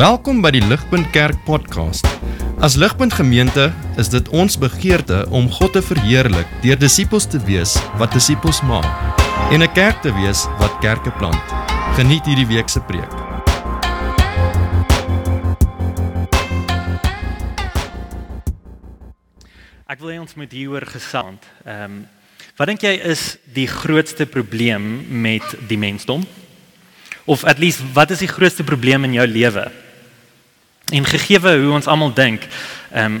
Welkom by die Ligpunt Kerk podcast. As Ligpunt Gemeente is dit ons begeerte om God te verheerlik deur disippels te wees wat disippels maak en 'n kerk te wees wat kerke plant. Geniet hierdie week se preek. Ek wil hê ons moet hieroor gesand. Ehm um, wat dink jy is die grootste probleem met die mensdom? Of at least wat is die grootste probleem in jou lewe? En gegeewe hoe ons almal dink, ehm um,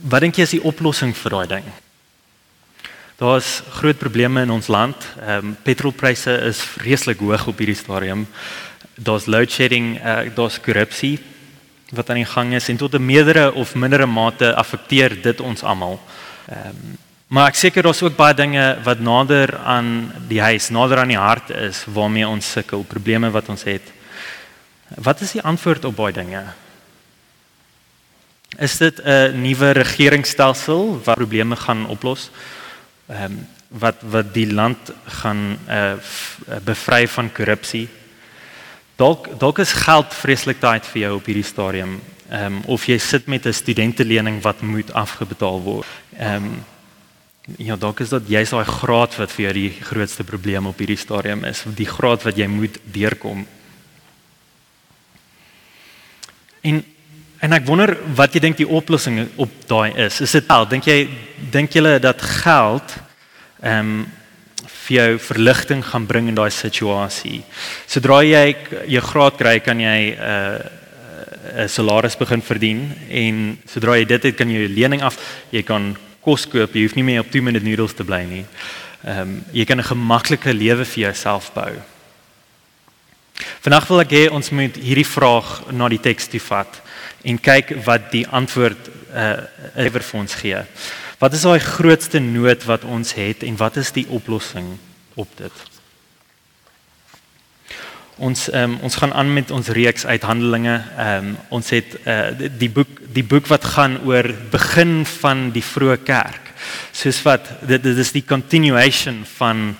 wat dink jy is die oplossing vir daai ding? Daar's groot probleme in ons land. Ehm um, petrolpryse is vreeslik hoog op hierdie stadium. Daar's load shedding, uh, daar's korrupsie wat aan die gang is en tot 'n meerdere of mindere mate affekteer dit ons almal. Ehm um, Maar ek seker daar's ook baie dinge wat nader aan die huis, nader aan die hart is waarmee ons sukkel, probleme wat ons het. Wat is die antwoord op baie dinge? Is dit 'n nuwe regeringsstelsel wat probleme gaan oplos? Ehm um, wat wat die land gaan uh, bevry van korrupsie? Dalk dalk is geld vreeslik tyd vir jou op hierdie stadium. Ehm um, of jy sit met 'n studentelening wat moet afgebetaal word. Ehm um, Ja, dalk is dit jy's daai graad wat vir jou die grootste probleem op hierdie stadium is, die graad wat jy moet deurkom. En en ek wonder wat jy dink die oplossing op daai is. Is dit al dink jy dink julle dat geld ehm um, vir jou verligting gaan bring in daai situasie? Sodra jy jou graad kry, kan jy 'n uh, 'n salaris begin verdien en sodra jy dit het, kan jy jou lening af, jy kan kos koop, jy hoef nie meer op 2 minute noodles te bly nie. Ehm um, jy kan 'n gemaklike lewe vir jouself bou. Vandag wil ek hê ons moet hierdie vraag na die teks toe vat en kyk wat die antwoord uh ewer vir ons gee. Wat is daai grootste nood wat ons het en wat is die oplossing op dit? Ons um, ons gaan aan met ons reeks uit Handelinge. Ehm um, ons het uh, die boek die boek wat gaan oor begin van die vroeë kerk. Soos wat dit dit is die continuation van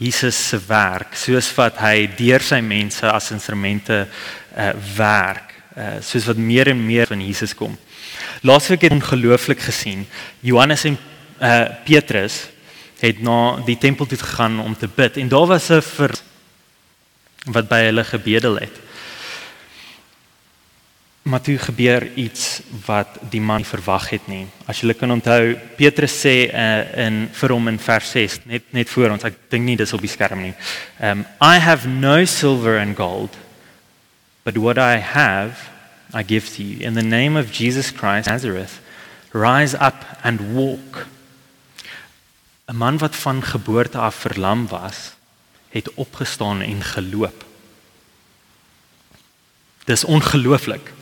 Jesus se werk, soos wat hy deur sy mense as instrumente uh, werk, uh, soos wat meer en meer van Jesus kom. Laasweek het ongelooflik gesien. Johannes en uh, Petrus het na die tempel toe gegaan om te bid en daar was 'n wat by hulle gebedel het. Maar toe gebeur iets wat die man verwag het nie. As jy kan onthou, Petrus sê uh, in vir hom in vers 6, net net voor ons, ek dink nie dis op die skerm nie. Um I have no silver and gold, but what I have I give to you in the name of Jesus Christ Nazareth. Rise up and walk. 'n Man wat van geboorte af verlam was, het opgestaan en geloop. Dis ongelooflik.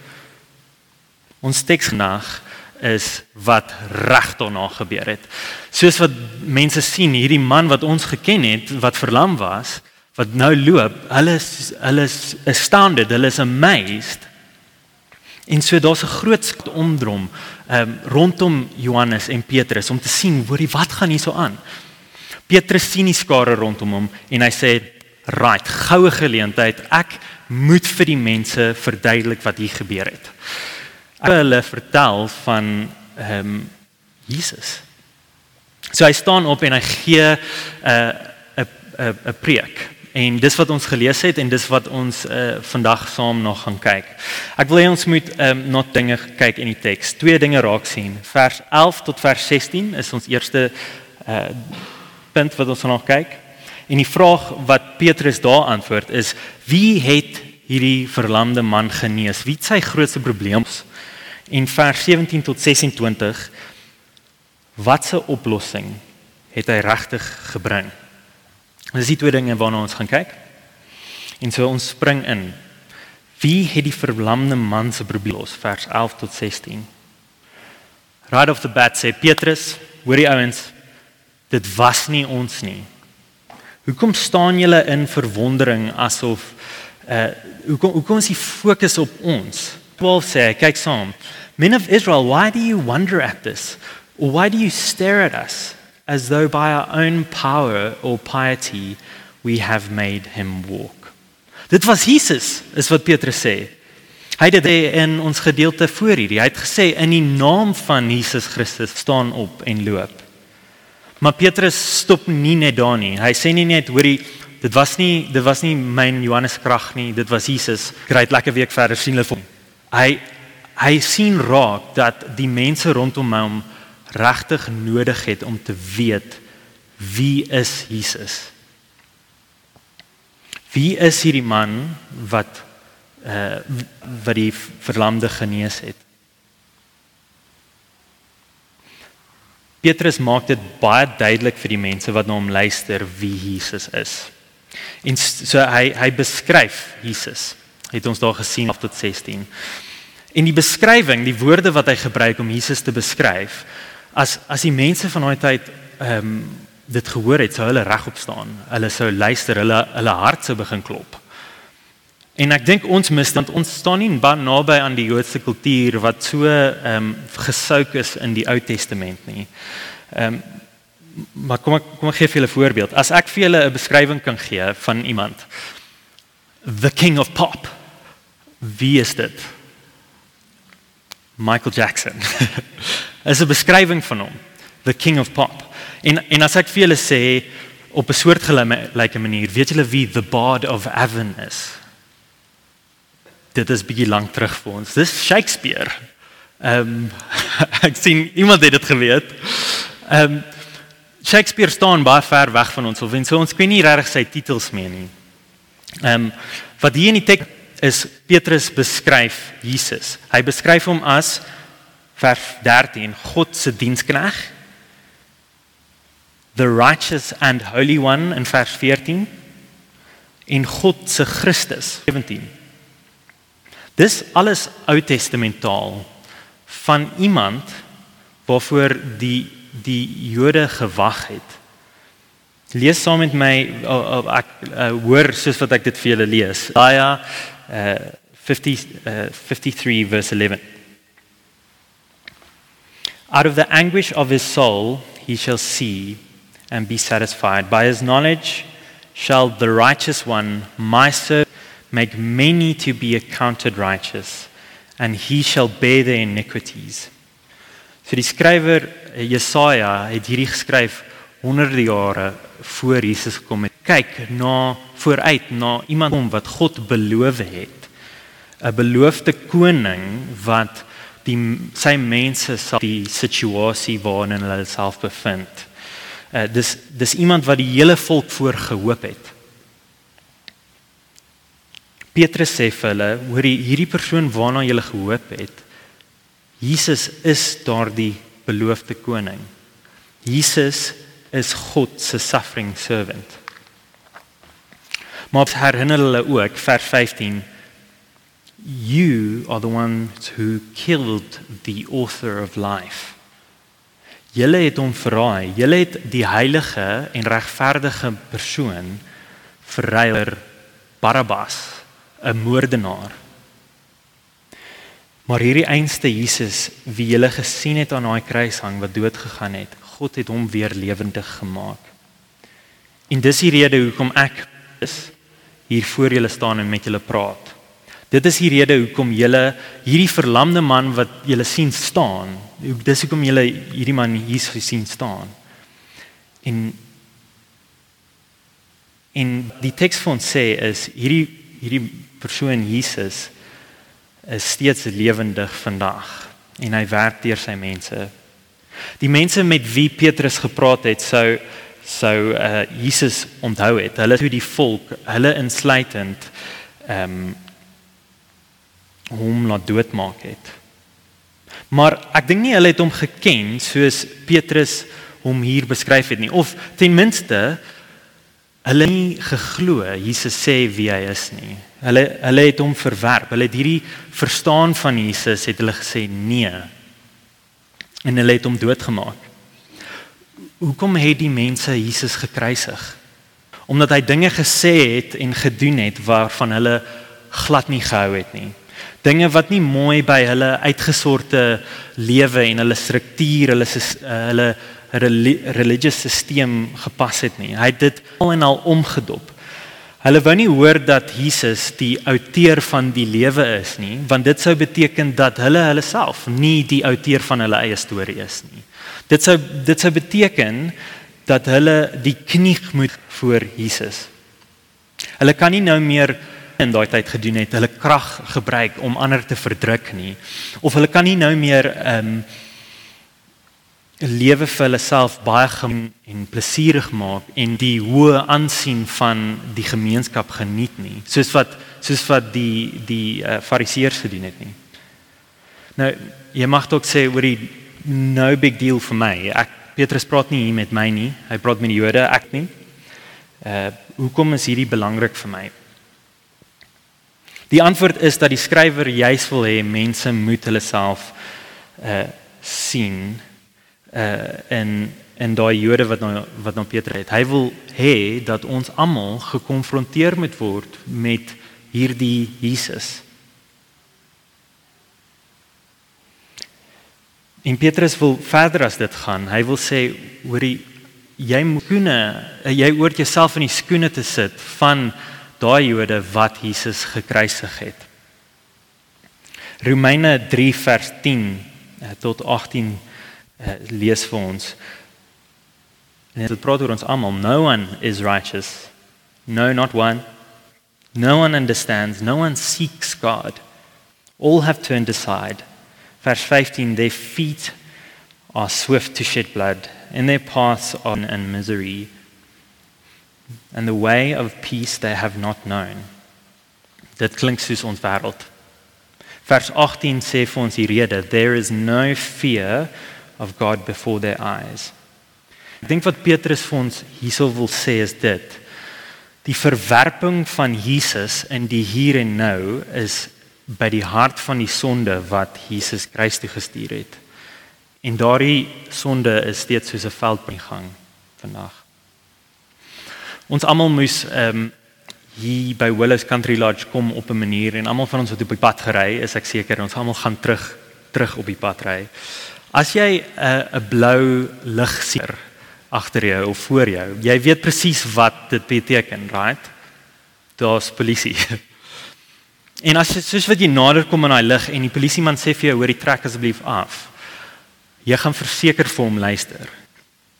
Ons teks nag is wat reg daarna gebeur het. Soos wat mense sien, hierdie man wat ons geken het wat verlam was, wat nou loop, hulle is hulle is astounded, hulle is amazed. En so daar's 'n groot omdrom um, rondom Johannes en Petrus om te sien, hoorie, wat gaan hier so aan? Petrus sien die skare rondom hom en hy sê, "Right, goue geleentheid. Ek moet vir die mense verduidelik wat hier gebeur het." Ek hulle vertel van ehm um, Jesus. So hy staan op en hy gee 'n uh, 'n 'n preek. En dis wat ons gelees het en dis wat ons uh, vandag saam nog gaan kyk. Ek wil hê ons moet um, na dinge kyk in die teks. Twee dinge raak sien. Vers 11 tot vers 16 is ons eerste uh punt wat ons nog kyk. En die vraag wat Petrus daar antwoord is: Wie het hierdie verlamde man genees? Wie het sy grootste probleem? In vers 17 tot 26 watse oplossing het hy regtig gebring? Dis die twee dinge waarna ons gaan kyk. En so ons spring in. Wie het die verlamde man se probleem los? Vers 11 tot 16. Right off the bat sê Petrus, hoor die ouens, dit was nie ons nie. Hoekom staan julle in verwondering asof uh hoekom hoekom is die fokus op ons? 12 sê, kyk saam. Men of Israel, why do you wonder at this? Why do you stare at us as though by our own power or piety we have made him walk? Dit was Jesus, is wat Petrus sê. Hy het dit in ons gedeelte voor hierdie. Hy het gesê in die naam van Jesus Christus staan op en loop. Maar Petrus stop nie net daar nie. Hy sê nie net hoorie dit was nie dit was nie myn Johannes krag nie, dit was Jesus. Great lekker week verder sien hulle vir. Hy hy sien raak dat die mense rondom hom regtig nodig het om te weet wie is Jesus? Wie is hierdie man wat uh wat die verlamde genees het? Petrus maak dit baie duidelik vir die mense wat na hom luister wie Jesus is. En so hy hy beskryf Jesus. Het ons daar gesien af tot 16. En die beskrywing, die woorde wat hy gebruik om Jesus te beskryf, as as die mense van daai tyd ehm um, dit gehoor het, sou hulle regop staan. Hulle sou luister, hulle hulle hart sou begin klop. En ek dink ons mis want ons staan nie baie naby aan die Joodse kultuur wat so ehm um, gesouk is in die Ou Testament nie. Ehm um, maar kom ek kom ek gee vir julle 'n voorbeeld. As ek vir julle 'n beskrywing kan gee van iemand the king of pop. Wie is dit? Michael Jackson. is 'n beskrywing van hom, the king of pop. En en as ek vir julle sê op 'n soortgelyke manier, weet julle wie the bard of Avon is? Dit is bietjie lank terug vir ons. Dis Shakespeare. Ehm um, ek sien iemand het dit geweet. Ehm um, Shakespeare staan baie ver weg van ons of en so ons kan nie regtig sy titels meer nie. Ehm um, wat hier in die teks is Petrus beskryf Jesus. Hy beskryf hom as vers 13 God se dienskneg the righteous and holy one in vers 14 in God se Christus 17 Dis alles Ou Testamentaal van iemand waarvoor die die Jode gewag het. Lees saam met my oh, oh, ek uh, hoor soos wat ek dit vir julle lees. Jesaja uh, 50 uh, 53 verse 11 Out of the anguish of his soul he shall see and be satisfied. By his knowledge shall the righteous one, my servant, make many to be accounted righteous, and he shall bear their iniquities. So die skrywer Jesaja het hierdie geskryf honderde jare voor Jesus gekom het. Kyk na vooruit na iemand om wat God beloof het. 'n Beloofde koning wat die sy mense sal die situasie waarin hulle self bevind. Uh dis dis iemand wat die hele volk voor gehoop het. Petrus sê vir hulle, hoor hierdie persoon waarna julle gehoop het. Jesus is daardie beloofde koning. Jesus is God se suffering servant. Maar herinner hulle ook vers 15 You are the ones who killed the author of life. Julle het hom verraai. Julle het die heilige en regverdige persoon verruiler Barabbas, 'n moordenaar. Maar hierdie einste Jesus wie julle gesien het aan daai kruis hang wat dood gegaan het, God het hom weer lewendig gemaak. En dis die rede hoekom ek is hier voor julle staan en met julle praat. Dit is die rede hoekom julle hierdie verlamde man wat julle sien staan, dis hoekom julle hierdie man hier sien staan. En en die teks van sê is hierdie hierdie persoon Jesus is steeds lewendig vandag en hy werk deur sy mense. Die mense met wie Petrus gepraat het sou sou uh, Jesus onthou het. Hulle toe die volk, hulle insluitend ehm um, hom laat doodmaak het. Maar ek dink nie hulle het hom geken soos Petrus hom hier beskryf het nie of ten minste hulle nie geglo Jesus sê wie hy is nie. Hulle hulle het hom verwerp. Hulle het hierdie verstaan van Jesus het hulle gesê nee. En hulle het hom doodgemaak. Hoekom het die mense Jesus gekruisig? Omdat hy dinge gesê het en gedoen het waarvan hulle glad nie gehou het nie dinge wat nie mooi by hulle uitgesorte lewe en hulle struktuur, hulle hulle religious stelsel gepas het nie. Hy het dit al en al omgedop. Hulle wou nie hoor dat Jesus die outeur van die lewe is nie, want dit sou beteken dat hulle hulle self nie die outeur van hulle eie storie is nie. Dit sou dit sou beteken dat hulle die knieg moet voor Jesus. Hulle kan nie nou meer in daai tyd gedoen het, hulle krag gebruik om ander te verdruk nie. Of hulle kan nie nou meer ehm um, lewe vir hulle self baie gem en plesierig maak en die hoë aansien van die gemeenskap geniet nie soos wat soos wat die die uh, fariseërs gedoen het nie. Nou jy mag dalk sê oor die no big deal vir my. Ek Petrus praat nie hier met my nie. Hy praat met die Jode ek nie. Uh hoekom is hierdie belangrik vir my die antwoord is dat die skrywer juis wil hê mense moet hulle self uh sien uh en en daai Jode wat nou wat nou Petrus het. Hy wil hê dat ons almal gekonfronteer moet word met hierdie Jesus. En Petrus wil verder as dit gaan. Hy wil sê hoorie jy moet skoene jy oort jouself in die skoene te sit van daai Jode wat Jesus gekruisig het. Romeine 3 vers 10 eh, tot 18 uh, lees vir ons. En dit praat oor ons almal. No one is righteous. No not one. No one understands. No one seeks God. All have turned aside. Verse 15 their feet are swift to shed blood and their paths are in misery. And the way of peace they have not known. Dit klink soos ons wêreld. Vers 18 sê vir ons die rede, there is no fear of God before their eyes. Ek dink wat Petrus vir ons hierso wil sê is dit. Die verwerping van Jesus in die hier en nou is by die hart van die sonde wat Jesus Christus gestuur het. En daardie sonde is steeds soos 'n veldbrandgang vandag. Ons almal moes ehm um, hier by Willows Country Lodge kom op 'n manier en almal van ons wat op die pad gery is, ek seker ons almal gaan terug terug op die pad ry. As jy 'n uh, 'n blou lig sien agter jou of voor jou, jy weet presies wat dit beteken, right? Daar's polisie. En as jy soos wat jy nader kom aan daai lig en die polisieman sê vir jou hoor die trek asseblief af. Jy gaan verseker vir hom luister.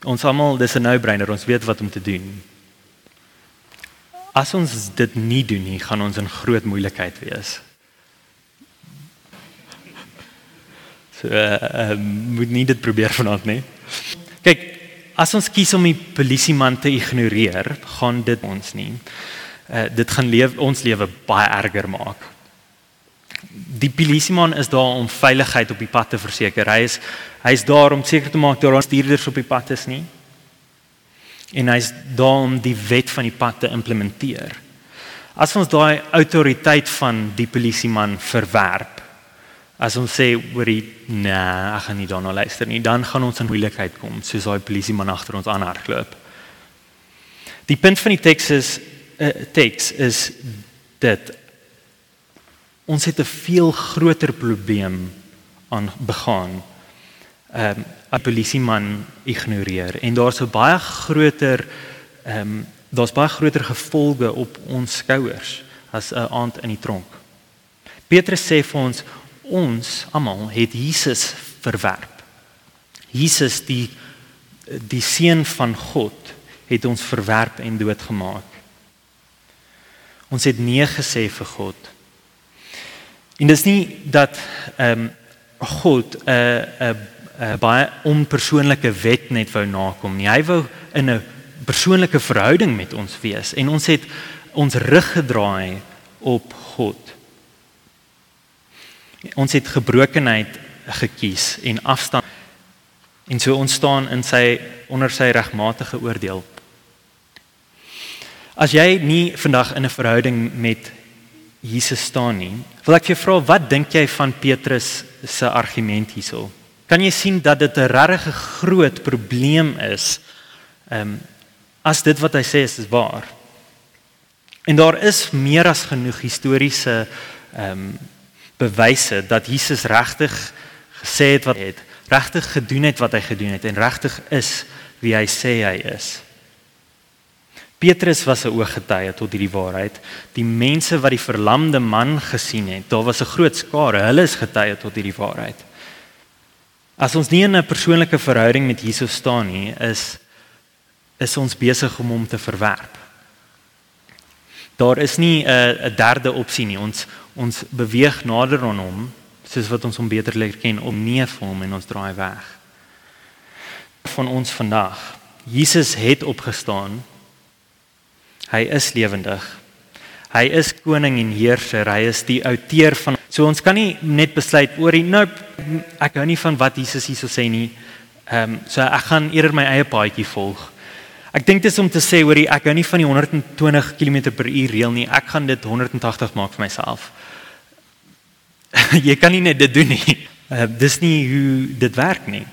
Ons almal dis 'n no-brainer, ons weet wat om te doen. As ons dit nie doen nie, gaan ons in groot moeilikheid wees. So uh, uh, moet nie dit probeer vanaand nie. Kyk, as ons kies om die polisieman te ignoreer, gaan dit ons nie. Uh, dit gaan leef, ons lewe baie erger maak. Die polisieman is daar om veiligheid op die pad te verseker. Hy is hy is daar om seker te maak dat daar stuurders op die pad is nie. En hy is daar om die wet van die pad te implementeer. As ons daai autoriteit van die polisieman verwerp, As ons sê oor die nee, ek gaan nie daarna luister nie, dan gaan ons in moeilikheid kom, soos daai polisie man agter ons aanhardloop. Die punt van die teks is uh, teks is dit ons het 'n veel groter probleem aan begaan. Ehm um, 'n polisie man ignoreer en daar's 'n baie groter ehm um, daar's baie groter gevolge op ons skouers as 'n aand in die tronk. Petrus sê vir ons ons almal het Jesus verwerp. Jesus die die seun van God het ons verwerp en doodgemaak. Ons het nee gesê vir God. En dis nie dat ehm um, God 'n uh, 'n uh, uh, baie onpersoonlike wet net wou nakom nie. Hy wou in 'n persoonlike verhouding met ons wees en ons het ons rug gedraai op God. Ons het gebrokenheid gekies en afstand en so ontstaan in sy onder sy regmatige oordeel. As jy nie vandag in 'n verhouding met Jesus staan nie, wil ek jou vra wat dink jy van Petrus se argument hierso? Kan jy sien dat dit 'n regtig groot probleem is? Ehm um, as dit wat hy sê is, is waar. En daar is meer as genoeg historiese ehm um, bewyse dat Jesus regtig gesê het wat hy het, regtig gedoen het wat hy gedoen het en regtig is wie hy sê hy is. Petrus was 'n ooggetuie tot hierdie waarheid. Die mense wat die verlamde man gesien het, daar was 'n groot skare, hulle is getuie tot hierdie waarheid. As ons nie in 'n persoonlike verhouding met Jesus staan nie, is is ons besig om hom te verwerp. Daar is nie 'n 'n derde opsie nie. Ons ons beweeg nader aan hom soos wat ons hom beter leer ken om nie vir hom en ons draai weg. Van ons vandag. Jesus het opgestaan. Hy is lewendig. Hy is koning en heerser. Hy is die outeur van So ons kan nie net besluit oor die nou ek hou nie van wat Jesus hierso sê nie. Ehm um, so ek gaan eerder my eie paadjie volg. Ek dink dit is om te sê hoor ek hou nie van die 120 km/h reël nie. Ek gaan dit 180 maak vir myself. jy kan nie net dit doen nie. Uh, dis nie hoe dit werk nie.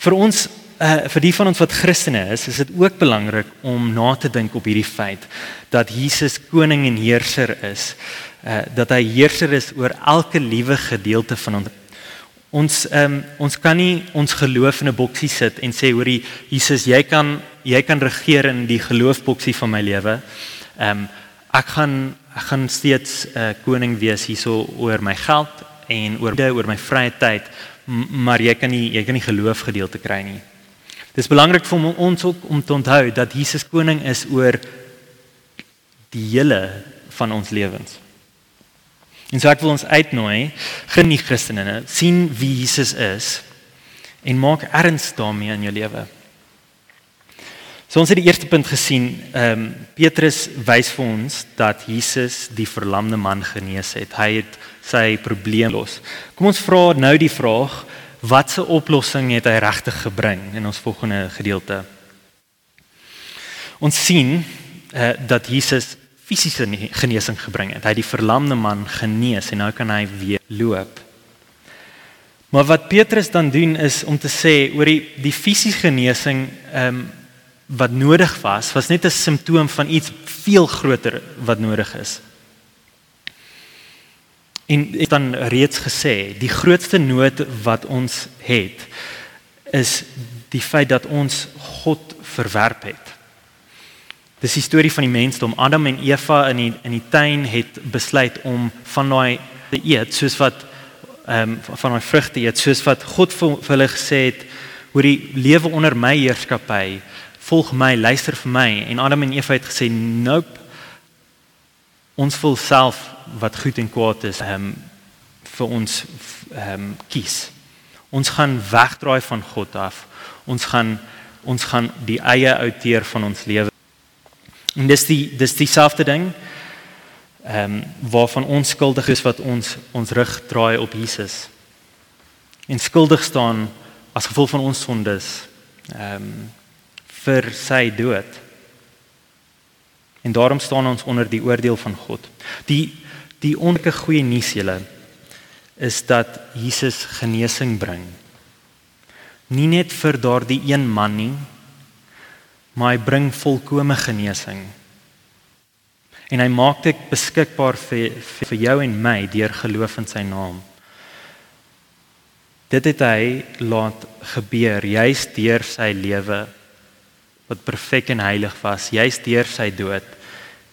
Vir ons uh, vir die van ons wat Christene is, is dit ook belangrik om na te dink op hierdie feit dat Jesus koning en heerser is. Uh, dat hy heerser is oor elke liewe gedeelte van ons Ons ehm um, ons kan nie ons geloof in 'n boksie sit en sê hoorie Jesus jy kan jy kan regeer in die geloofboksie van my lewe. Ehm um, ek gaan ek gaan steeds 'n uh, koning wees hierso oor my geld en oor oor my vrye tyd, maar jy kan nie jy kan nie geloof gedeelte kry nie. Dis belangrik vir ons ook om te onthou dat Jesus koning is oor die hele van ons lewens. En so ek wil ons uitnooi, geniet Christene, sien wie Jesus is en maak erns daarmee in jou lewe. So ons het die eerste punt gesien, ehm um, Petrus wys vir ons dat Jesus die verlamde man genees het. Hy het sy probleem los. Kom ons vra nou die vraag, watse oplossing het hy regtig gebring in ons volgende gedeelte? Ons sien uh, dat Jesus fisiese genesing gebring het. Hy het die verlamde man genees en nou kan hy weer loop. Maar wat Petrus dan doen is om te sê oor die die fisiese genesing ehm um, wat nodig was, was net 'n simptoom van iets veel groter wat nodig is. En dan reeds gesê, die grootste nood wat ons het is die feit dat ons God verwerp het. Dis die storie van die mensdom. Adam en Eva in die in die tuin het besluit om van daai te eet soos wat ehm um, van daai vrugte eet soos wat God vir, vir hulle gesê het oor die lewe onder my heerskappy. Volg my, luister vir my en Adam en Eva het gesê nope. Ons wil self wat goed en kwaad is ehm um, vir ons ehm um, kies. Ons gaan wegdraai van God af. Ons gaan ons gaan die eie outeer van ons lewe En dis die dis dieselfde ding ehm um, waarvan ons skuldig is wat ons ons rug draai op Jesus. En skuldig staan as gevolg van ons sondes ehm um, vir sy dood. En daarom staan ons onder die oordeel van God. Die die onke goeie nuus julle is dat Jesus genesing bring. Nie net vir daardie een man nie, maar hy bring volkomme genesing. En hy maak dit beskikbaar vir vir jou en my deur geloof in sy naam. Dit het hy laat gebeur juis deur sy lewe wat perfek en heilig was, juis deur sy dood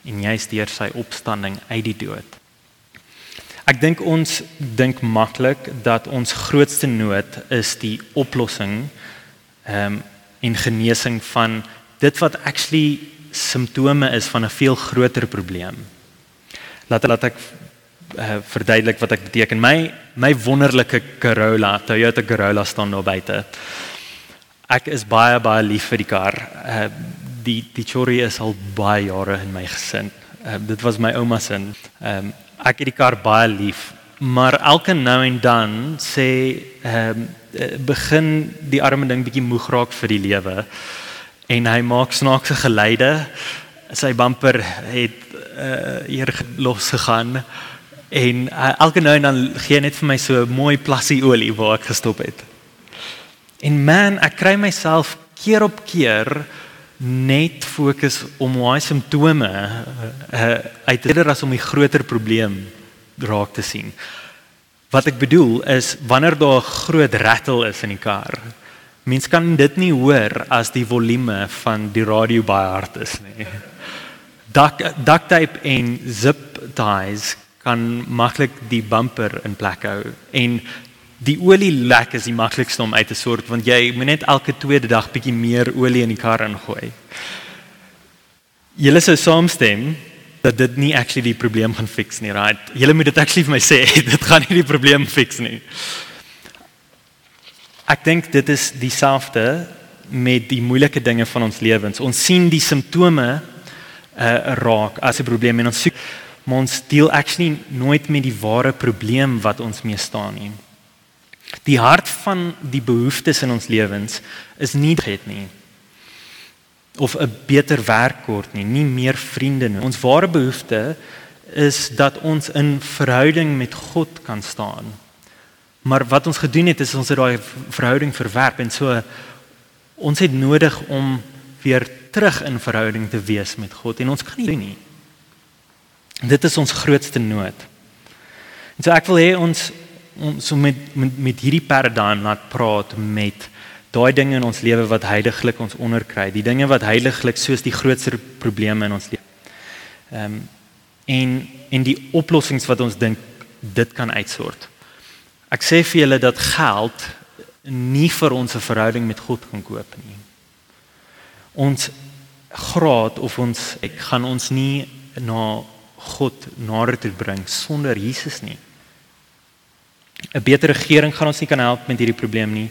en juis deur sy opstanding uit die dood. Ek dink ons dink maklik dat ons grootste nood is die oplossing ehm um, en genesing van dit wat actually simptome is van 'n veel groter probleem. Laat laat ek uh, verduidelik wat ek beteken. My my wonderlike Corolla, Toyota Corolla staan daar buite. Ek is baie baie lief vir die kar. Uh, die die Chori is al baie jare in my gesin. Uh, dit was my ouma se. Um, ek het die kar baie lief, maar elke nou en dan sê ehm um, begin die arme ding bietjie moeg raak vir die lewe en hy maak snaakse geluide. Sy bumper het uh hier los gegaan en uh, elke nou en dan gee net vir my so 'n mooi plassie olie waar ek gestop het. En man, ek kry myself keer op keer net fokus om hoe simptome uh uit eerder as om die groter probleem raak te sien. Wat ek bedoel is wanneer daar 'n groot rattle is in die kar, Mens kan dit nie hoor as die volume van die radio baie hard is nie. duct duct tape en zip ties kan maklik die bumper in plek hou en die olie lek is die maklikste om uit te sort want jy moet net elke tweede dag bietjie meer olie in die kar ingooi. Julle sou saamstem dat dit nie actually die probleem gaan fix nie, right? Julle moet dit actually vir my sê, dit gaan nie die probleem fix nie. Ek dink dit is dieselfde met die moeilike dinge van ons lewens. Ons sien die simptome uh raak as 'n probleem en ons soek maar ons deel actually nooit met die ware probleem wat ons mee staan nie. Die hart van die behoeftes in ons lewens is nie het nie of 'n beter werk kort nie, nie meer vriende nie. Ons ware behoefte is dat ons in verhouding met God kan staan. Maar wat ons gedoen het is ons het daai verhouding verwerp en so ons het nodig om weer terug in verhouding te wees met God en ons kan nie doen nie. Dit is ons grootste nood. En so ek wil hê ons ons so met met, met hierdie paradigm laat praat met daai dinge in ons lewe wat heiliglik ons onderkry, die dinge wat heiliglik soos die grootste probleme in ons lewe. Ehm um, en en die oplossings wat ons dink dit kan uitsort. Ek sê vir julle dat geld nie vir ons 'n verhouding met God kan koop nie. Ons graad of ons ek gaan ons nie na God nader toe bring sonder Jesus nie. 'n Beter regering gaan ons nie kan help met hierdie probleem nie.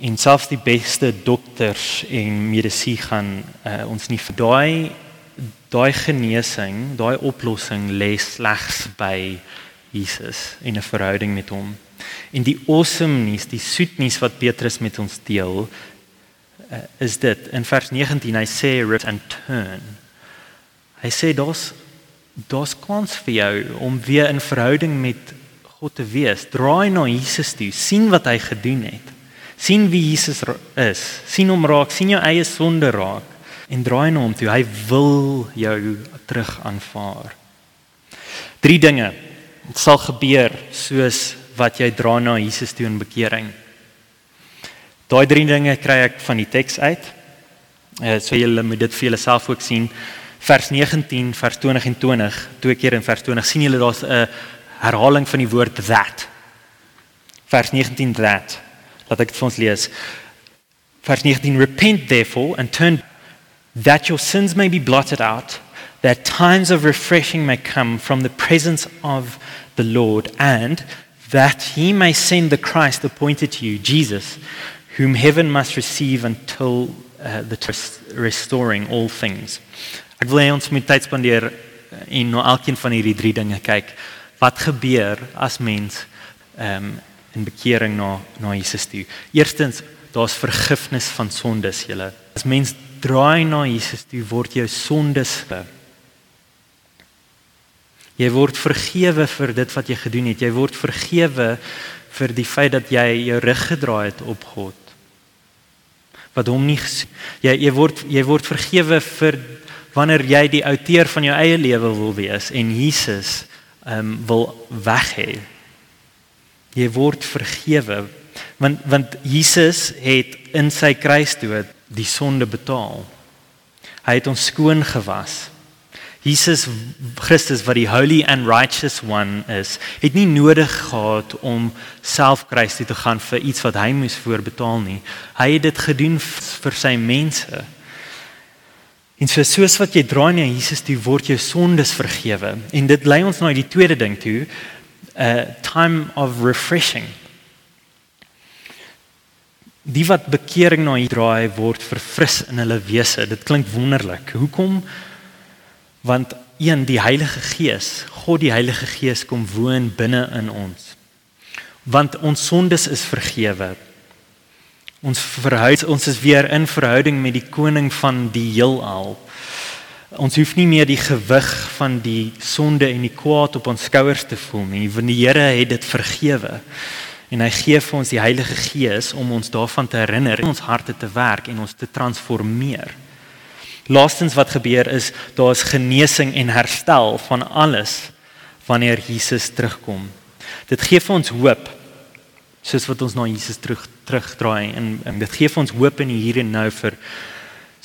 En selfs die beste dokters en medisy gaan uh, ons nie vir daai daai genesing, daai oplossing lê slegs by Jesus en 'n verhouding met hom. En die awesome nuus, die soet nuus wat Petrus met ons deel, uh, is dit in vers 19 hy sê rit and turn. Hy sê daar's daar's kans vir jou om weer in verhouding met God te wees. Draai na Jesus toe, sien wat hy gedoen het sien wie Jesus is, sien hom raak, sien jou eie sonde raak en draai na hom toe. Hy wil jou terug aanvaar. Drie dinge sal gebeur soos wat jy dra na Jesus toe in bekering. Daai drie dinge kry ek van die teks uit. Uh, so julle moet dit vir julleself ook sien. Vers 19, vers 20 en 20, twee keer in vers 20 sien julle daar's 'n herhaling van die woord that. Vers 19 that. Laat ek dit vir ons lees. Vers 19 Repent therefore and turn that your sins may be blotted out that times of refreshing may come from the presence of the Lord and that he may send the Christ appointed to you Jesus whom heaven must receive until uh, the restoring all things. Ek wil hê ons moet tyd spandeer en na elkeen van hierdie drie dinge kyk. Wat gebeur as mens ehm um, in bekering na na Jesus toe. Eerstens, daar's vergifnis van sondes, julle. As mens draai na Jesus toe, word jou sondes. Jy word vergewe vir dit wat jy gedoen het. Jy word vergewe vir die feit dat jy jou rug gedraai het op God. Wat hom nie jy jy word jy word vergewe vir wanneer jy die outeur van jou eie lewe wil wees en Jesus um, wil weg hê jy word vergewe want want Jesus het in sy kruisdood die sonde betaal. Hy het ons skoon gewas. Jesus Christus wat die holy and righteous one is, het nie nodig gehad om self kruis toe te gaan vir iets wat hy moes voorbetaal nie. Hy het dit gedoen vir sy mense. En so soos wat jy draai na Jesus toe word jou sondes vergewe. En dit lei ons na die tweede ding toe, a time of refreshing. Die wat bekering na hier draai word verfris in hulle wese. Dit klink wonderlik. Hoekom? Want een die Heilige Gees, God die Heilige Gees kom woon binne in ons. Want ons sondes is vergewe. Ons verhoud ons is weer in verhouding met die koning van die heelal. Ons hoef nie meer die gewig van die sonde en die kwaad op ons skouers te voel nie, want die Here het dit vergewe. En hy gee vir ons die Heilige Gees om ons daarvan te herinner, ons harte te werk en ons te transformeer. Laastens wat gebeur is, daar is genesing en herstel van alles wanneer Jesus terugkom. Dit gee vir ons hoop soos wat ons na Jesus terug terugdraai en, en dit gee vir ons hoop in die hier en nou vir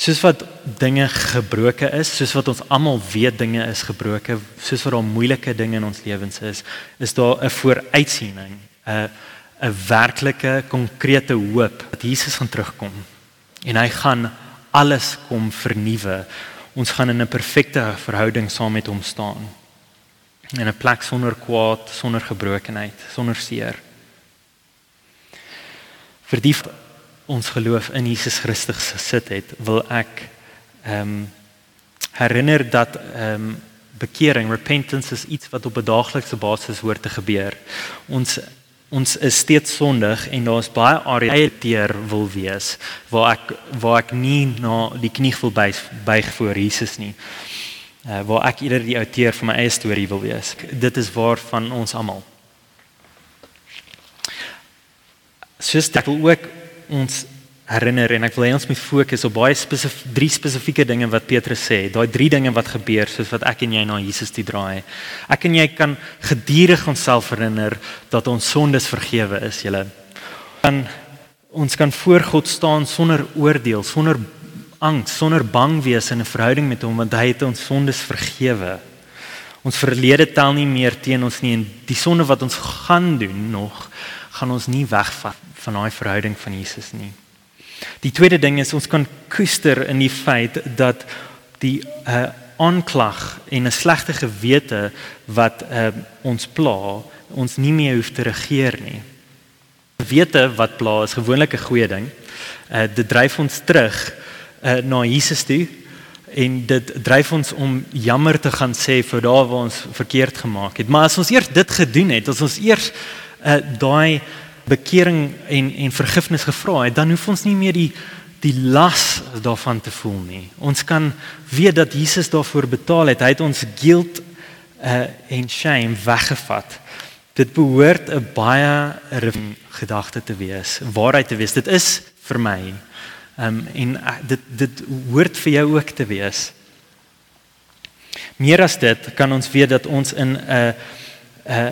Soos wat dinge gebroke is, soos wat ons almal weet dinge is gebroke, soos wat daar moeilike dinge in ons lewens is, is daar 'n vooruitsiening, 'n 'n werklike konkrete hoop dat Jesus gaan terugkom en hy gaan alles kom vernuwe. Ons gaan in 'n perfekte verhouding saam met hom staan. In 'n plek sonder kwaad, sonder gebrokenheid, sonder seer. Vir die ons geloof in Jesus Christus gesit het, wil ek ehm um, herinner dat ehm um, bekering, repentance is iets wat op 'n daaglikse basis hoort te gebeur. Ons ons is steeds sondig en daar's baie areas teer wil wees waar ek waar ek nie na die knie wil buig, buig voor Jesus nie. Uh, waar ek eerder die outeur van my eie storie wil wees. Dit is waar van ons almal. Soos ek wil ook ons herinner en ek wil hê ons moet fokus op baie spesifiek drie spesifieke dinge wat Petrus sê. Daai drie dinge wat gebeur soos wat ek en jy na Jesus toe draai. Ek en jy kan gedurig onsself herinner dat ons sondes vergewe is, julle. Dan ons kan voor God staan sonder oordeel, sonder angs, sonder bang wees in 'n verhouding met hom want hy het ons sondes vergewe. Ons verlede tel nie meer teen ons nie en die sonde wat ons gaan doen nog gaan ons nie wegvat van daai verhouding van Jesus nie. Die tweede ding is ons kan koester in die feit dat die uh aanklag en 'n slegte gewete wat uh ons pla, ons nie meer hoef te regeer nie. Wete wat pla is gewoonlik 'n goeie ding. Uh dit dryf ons terug uh na Jesus toe en dit dryf ons om jammer te gaan sê vir daar waar ons verkeerd gemaak het. Maar as ons eers dit gedoen het, as ons eers uh daai bekering en en vergifnis gevra het, dan hoef ons nie meer die die las daarvan te voel nie. Ons kan weet dat Jesus daarvoor betaal het. Hy het ons guilt uh en shame weggevat. Dit behoort 'n baie gedagte te wees, waarheid te wees. Dit is vir my. Um en uh, dit dit hoort vir jou ook te wees. Meer as dit kan ons weet dat ons in 'n uh, uh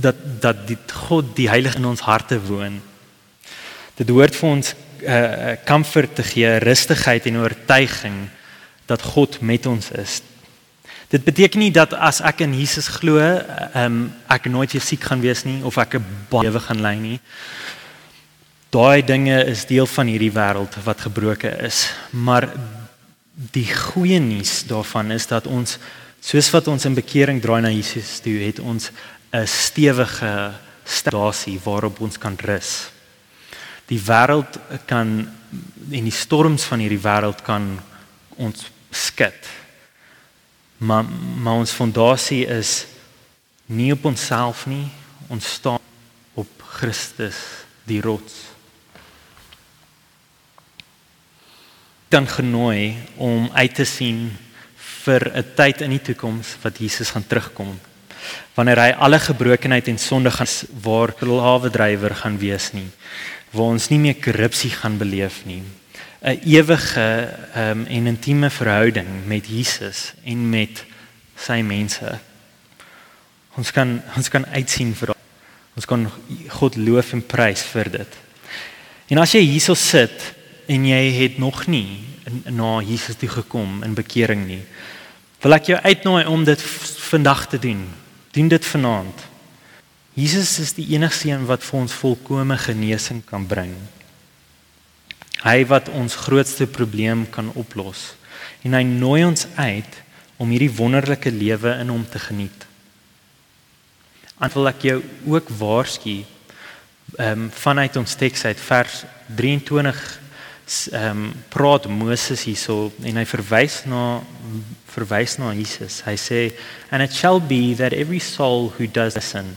dat dat die God die heilige in ons harte woon. Dit hoort vir ons uh comfort te gee, rustigheid en oortuiging dat God met ons is. Dit beteken nie dat as ek in Jesus glo, um ek nooit weer siek gaan wees nie of ek 'n lewe gaan lei nie. Daai dinge is deel van hierdie wêreld wat gebroken is, maar die goeie nuus daarvan is dat ons soos wat ons in bekering draai na Jesus toe, het ons 'n stewige stasie waarop ons kan rus. Die wêreld kan en die storms van hierdie wêreld kan ons skud. Maar maar ons fondasie is nie op onsself nie, ons staan op Christus, die rots. dan genooi om uit te sien vir 'n tyd in die toekoms wat Jesus gaan terugkom. Wanneer hy alle gebrokenheid en sonde gaan waar slawe drywer gaan wees nie, waar ons nie meer korrupsie gaan beleef nie. 'n Ewige um, en intieme verhouding met Jesus en met sy mense. Ons kan ons kan uitsien vir ons kan God loof en prys vir dit. En as jy hierso sit en jy het nog nie na Jesus toe gekom in bekering nie, wil ek jou uitnooi om dit vandag te doen. Doen dit vanaand. Jesus is die enigste een wat vir ons volkomme genesing kan bring. Hy wat ons grootste probleem kan oplos. En hy nooi ons uit om hierdie wonderlike lewe in hom te geniet. En wil ek jou ook waarsku ehm um, vanuit ons teks uit vers 23 ehm um, praat Moses hierso en hy verwys na verwys na Jesus. Hy sê and it shall be that every soul who does listen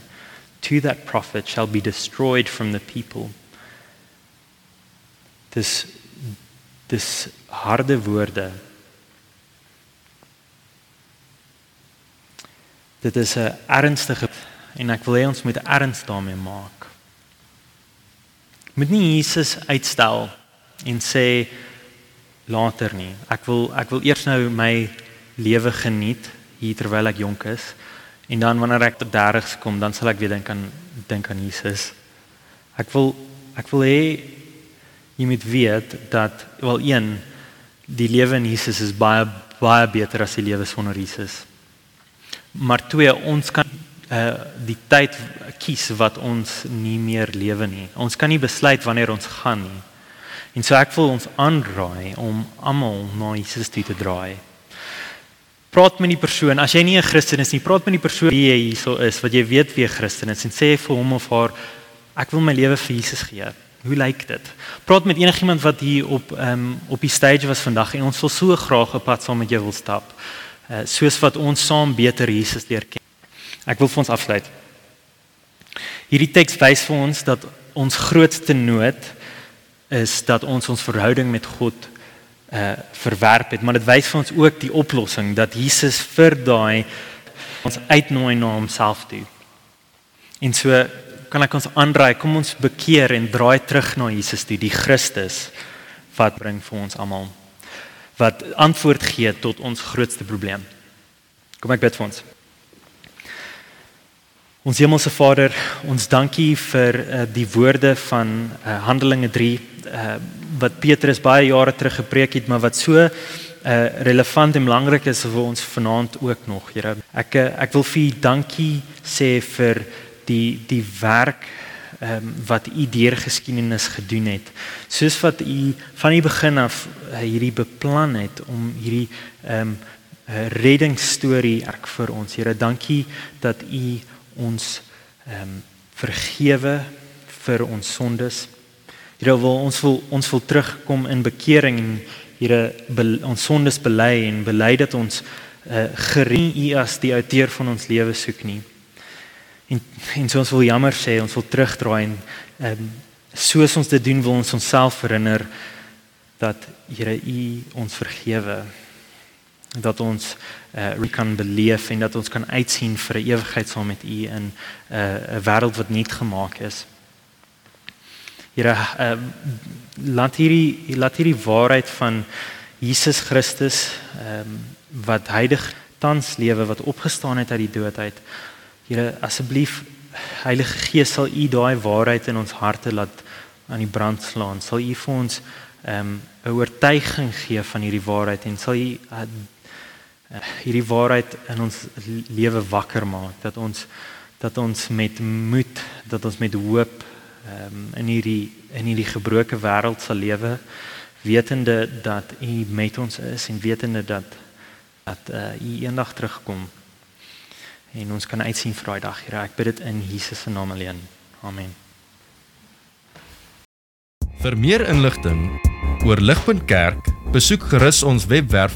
to that prophet shall be destroyed from the people. Dis dis harde woorde. Dit is 'n ernstige en ek wil hê ons moet erns daarmee maak. Moet nie Jesus uitstel en sê later nie. Ek wil ek wil eers nou my lewe geniet hier terwyl ek jonk is en dan wanneer ek tot 30s kom, dan sal ek weer dink aan dink aan Jesus. Ek wil ek wil hê jy moet weet dat wel een Die lewe in Jesus is baie baie beter as die lewe sonder Jesus. Maar twee, ons kan uh die tyd kies wat ons nie meer lewe nie. Ons kan nie besluit wanneer ons gaan nie. En so ek wil ons aanraai om almal na Jesus toe te draai. Praat met die persoon, as jy nie 'n Christen is nie, praat met die persoon wie jy hierso is, wat jy weet wie 'n Christen is en sê vir hom of haar ek wil my lewe vir Jesus gee. Hoe lyk dit? Praat met enigiemand wat hier op ehm um, op die stage was vandag en ons wil so graag 'n pad saam met jou wil stap. Uh, soos wat ons saam beter Jesus leer ken. Ek wil vir ons afsluit. Hierdie teks wys vir ons dat ons grootste nood is dat ons ons verhouding met God uh verwerp het, maar dit wys vir ons ook die oplossing dat Jesus vir daai ons uitnooi na homself toe. En so kan ek ons aanraai, kom ons bekeer en draai terug na Jesus toe, die Christus wat bring vir ons almal wat antwoord gee tot ons grootste probleem. Kom ek bid vir ons. Ons Hemelse Vader, ons dankie vir uh, die woorde van uh, Handelinge 3 uh, wat Petrus baie jare terug gepreek het, maar wat so uh, relevant en belangrik is vir ons vanaand ook nog, Here. Ek ek wil vir U dankie sê vir die die werk um, wat U deur geskiedenis gedoen het. Soos wat U van die begin af uh, hierdie beplan het om hierdie um, 'n reddingsstorie ek vir ons. Here, dankie dat U ons ehm um, vergewe vir ons sondes. Here wil ons wil ons wil terugkom in bekering en Here ons sondes bely en bely dat ons uh, gereed U as die outeur van ons lewe soek nie. En en so ons wil jammer sê ons wil terugdraai en ehm um, soos ons dit doen wil ons onsself herinner dat Here U ons vergewe dat ons uh, kan beleef en dat ons kan uitsien vir 'n ewigheid saam met U in 'n uh, 'n wêreld wat nie gemaak is. Here, uh, laat hierdie laat hierdie waarheid van Jesus Christus ehm um, wat heilig tans lewe wat opgestaan het uit die dood uit. Here, asseblief Heilige Gees sal U daai waarheid in ons harte laat aan die brand slaan. Sal U vir ons ehm um, 'n oortuiging gee van hierdie waarheid en sal U Eh, hierdie waarheid in ons lewe wakker maak dat ons dat ons met moed dat ons met hoop um, in hierdie in hierdie gebroke wêreld sal lewe wetende dat u met ons is en wetende dat dat uh, u eendag terugkom en ons kan uitsien vir daai dag Here. Ek bid dit in Jesus se naam alleen. Amen. Vir meer inligting oor ligpunt kerk besoek gerus ons webwerf